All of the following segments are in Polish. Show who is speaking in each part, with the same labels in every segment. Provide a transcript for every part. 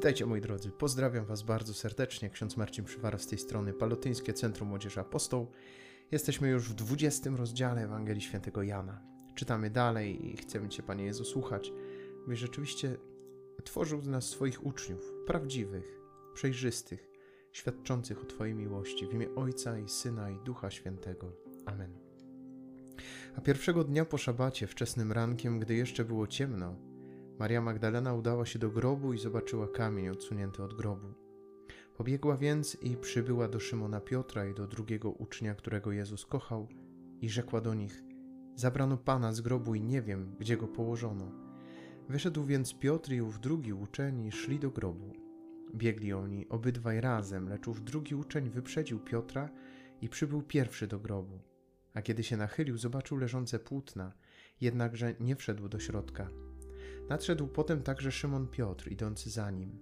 Speaker 1: Witajcie moi drodzy, pozdrawiam Was bardzo serdecznie. Ksiądz Marcin Przywara z tej strony, Palotyńskie Centrum Młodzieży Apostoł. Jesteśmy już w 20 rozdziale Ewangelii Świętego Jana. Czytamy dalej i chcemy Cię, Panie Jezu, słuchać, byś rzeczywiście tworzył z nas swoich uczniów, prawdziwych, przejrzystych, świadczących o Twojej miłości w imię Ojca i Syna i Ducha Świętego. Amen. A pierwszego dnia po szabacie, wczesnym rankiem, gdy jeszcze było ciemno, Maria Magdalena udała się do grobu i zobaczyła kamień odsunięty od grobu. Pobiegła więc i przybyła do Szymona Piotra i do drugiego ucznia, którego Jezus kochał, i rzekła do nich: Zabrano pana z grobu i nie wiem, gdzie go położono. Wyszedł więc Piotr i ów drugi uczeń i szli do grobu. Biegli oni obydwaj razem, lecz ów drugi uczeń wyprzedził Piotra i przybył pierwszy do grobu. A kiedy się nachylił, zobaczył leżące płótna, jednakże nie wszedł do środka. Nadszedł potem także Szymon Piotr, idący za nim.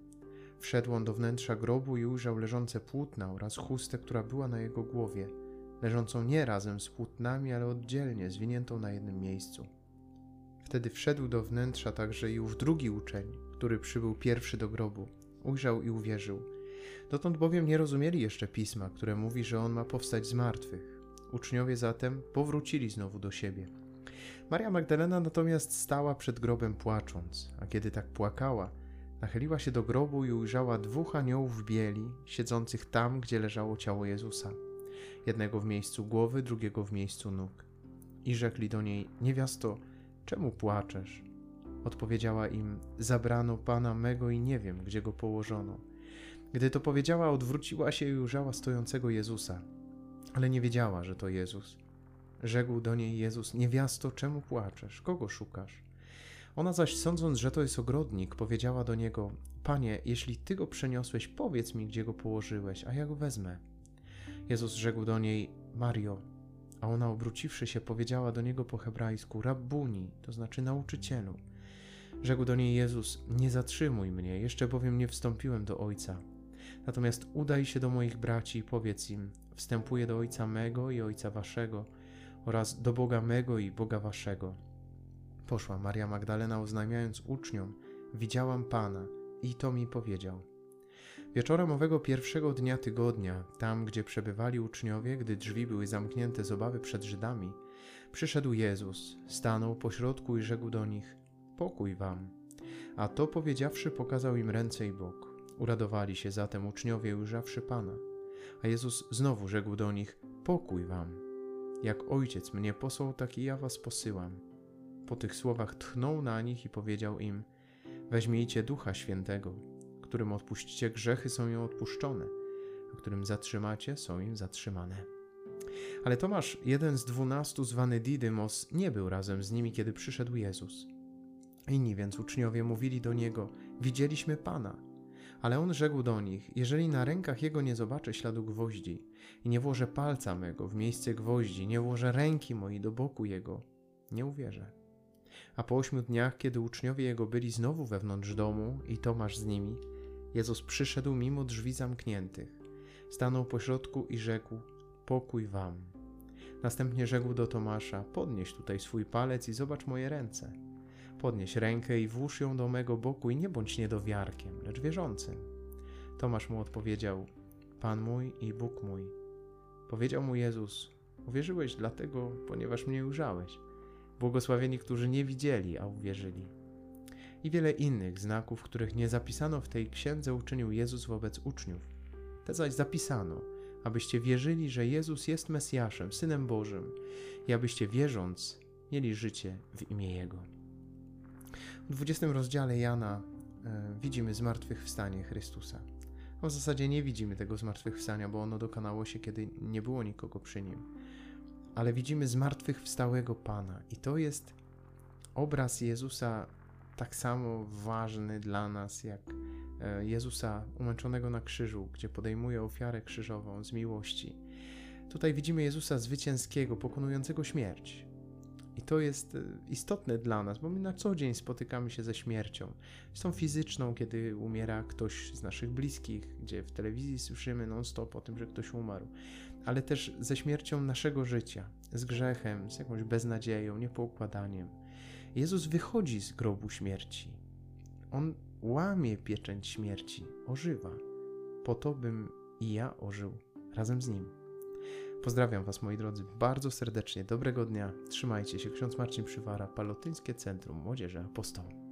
Speaker 1: Wszedł on do wnętrza grobu i ujrzał leżące płótna oraz chustę, która była na jego głowie, leżącą nie razem z płótnami, ale oddzielnie, zwiniętą na jednym miejscu. Wtedy wszedł do wnętrza także i ów drugi uczeń, który przybył pierwszy do grobu. Ujrzał i uwierzył. Dotąd bowiem nie rozumieli jeszcze pisma, które mówi, że on ma powstać z martwych. Uczniowie zatem powrócili znowu do siebie. Maria Magdalena natomiast stała przed grobem płacząc, a kiedy tak płakała, nachyliła się do grobu i ujrzała dwóch aniołów bieli, siedzących tam, gdzie leżało ciało Jezusa. Jednego w miejscu głowy, drugiego w miejscu nóg. I rzekli do niej: Niewiasto, czemu płaczesz? Odpowiedziała im: Zabrano pana mego i nie wiem, gdzie go położono. Gdy to powiedziała, odwróciła się i ujrzała stojącego Jezusa, ale nie wiedziała, że to Jezus. Rzekł do niej Jezus: Niewiasto, czemu płaczesz? Kogo szukasz? Ona zaś, sądząc, że to jest ogrodnik, powiedziała do niego: Panie, jeśli ty go przeniosłeś, powiedz mi, gdzie go położyłeś, a ja go wezmę. Jezus rzekł do niej: Mario. A ona, obróciwszy się, powiedziała do niego po hebrajsku: Rabbuni, to znaczy nauczycielu. Rzekł do niej Jezus: Nie zatrzymuj mnie, jeszcze bowiem nie wstąpiłem do Ojca. Natomiast udaj się do moich braci i powiedz im: Wstępuję do Ojca mego i Ojca waszego oraz do Boga mego i Boga waszego. Poszła Maria Magdalena, oznajmiając uczniom: Widziałam Pana, i to mi powiedział. Wieczorem owego pierwszego dnia tygodnia, tam gdzie przebywali uczniowie, gdy drzwi były zamknięte z obawy przed Żydami, przyszedł Jezus, stanął pośrodku i rzekł do nich: Pokój wam. A to powiedziawszy, pokazał im ręce i bok. Uradowali się zatem uczniowie, ujrzawszy Pana. A Jezus znowu rzekł do nich: Pokój wam. Jak ojciec mnie posłał, tak i ja was posyłam. Po tych słowach tchnął na nich i powiedział im: Weźmiejcie ducha świętego, którym odpuścicie grzechy, są im odpuszczone, a którym zatrzymacie, są im zatrzymane. Ale Tomasz, jeden z dwunastu zwany Didymos, nie był razem z nimi, kiedy przyszedł Jezus. Inni więc uczniowie mówili do niego: Widzieliśmy Pana. Ale on rzekł do nich: Jeżeli na rękach jego nie zobaczę śladu gwoździ i nie włożę palca mego w miejsce gwoździ, nie włożę ręki mojej do boku jego, nie uwierzę. A po ośmiu dniach, kiedy uczniowie jego byli znowu wewnątrz domu i Tomasz z nimi, Jezus przyszedł mimo drzwi zamkniętych, stanął pośrodku i rzekł: Pokój wam. Następnie rzekł do Tomasza: Podnieś tutaj swój palec i zobacz moje ręce Podnieś rękę i włóż ją do mego boku i nie bądź niedowiarkiem, lecz wierzącym. Tomasz mu odpowiedział: Pan mój i Bóg mój. Powiedział mu Jezus: Uwierzyłeś dlatego, ponieważ mnie ujrzałeś. Błogosławieni, którzy nie widzieli, a uwierzyli. I wiele innych znaków, których nie zapisano w tej księdze, uczynił Jezus wobec uczniów. Te zaś zapisano, abyście wierzyli, że Jezus jest Mesjaszem, Synem Bożym, i abyście wierząc, mieli życie w imię Jego. W 20 rozdziale Jana e, widzimy zmartwychwstanie Chrystusa. No, w zasadzie nie widzimy tego zmartwychwstania, bo ono dokonało się, kiedy nie było nikogo przy nim. Ale widzimy zmartwychwstałego Pana, i to jest obraz Jezusa tak samo ważny dla nas, jak e, Jezusa umęczonego na krzyżu, gdzie podejmuje ofiarę krzyżową z miłości. Tutaj widzimy Jezusa zwycięskiego, pokonującego śmierć. I to jest e, istotne dla nas, bo my na co dzień spotykamy się ze śmiercią. Z tą fizyczną, kiedy umiera ktoś z naszych bliskich, gdzie w telewizji słyszymy non-stop o tym, że ktoś umarł, ale też ze śmiercią naszego życia, z grzechem, z jakąś beznadzieją, niepoukładaniem. Jezus wychodzi z grobu śmierci. On łamie pieczęć śmierci, ożywa, po to bym i ja ożył razem z nim. Pozdrawiam Was, moi drodzy, bardzo serdecznie. Dobrego dnia. Trzymajcie się. Ksiądz Marcin Przywara, Palotyńskie Centrum Młodzieży Apostołów.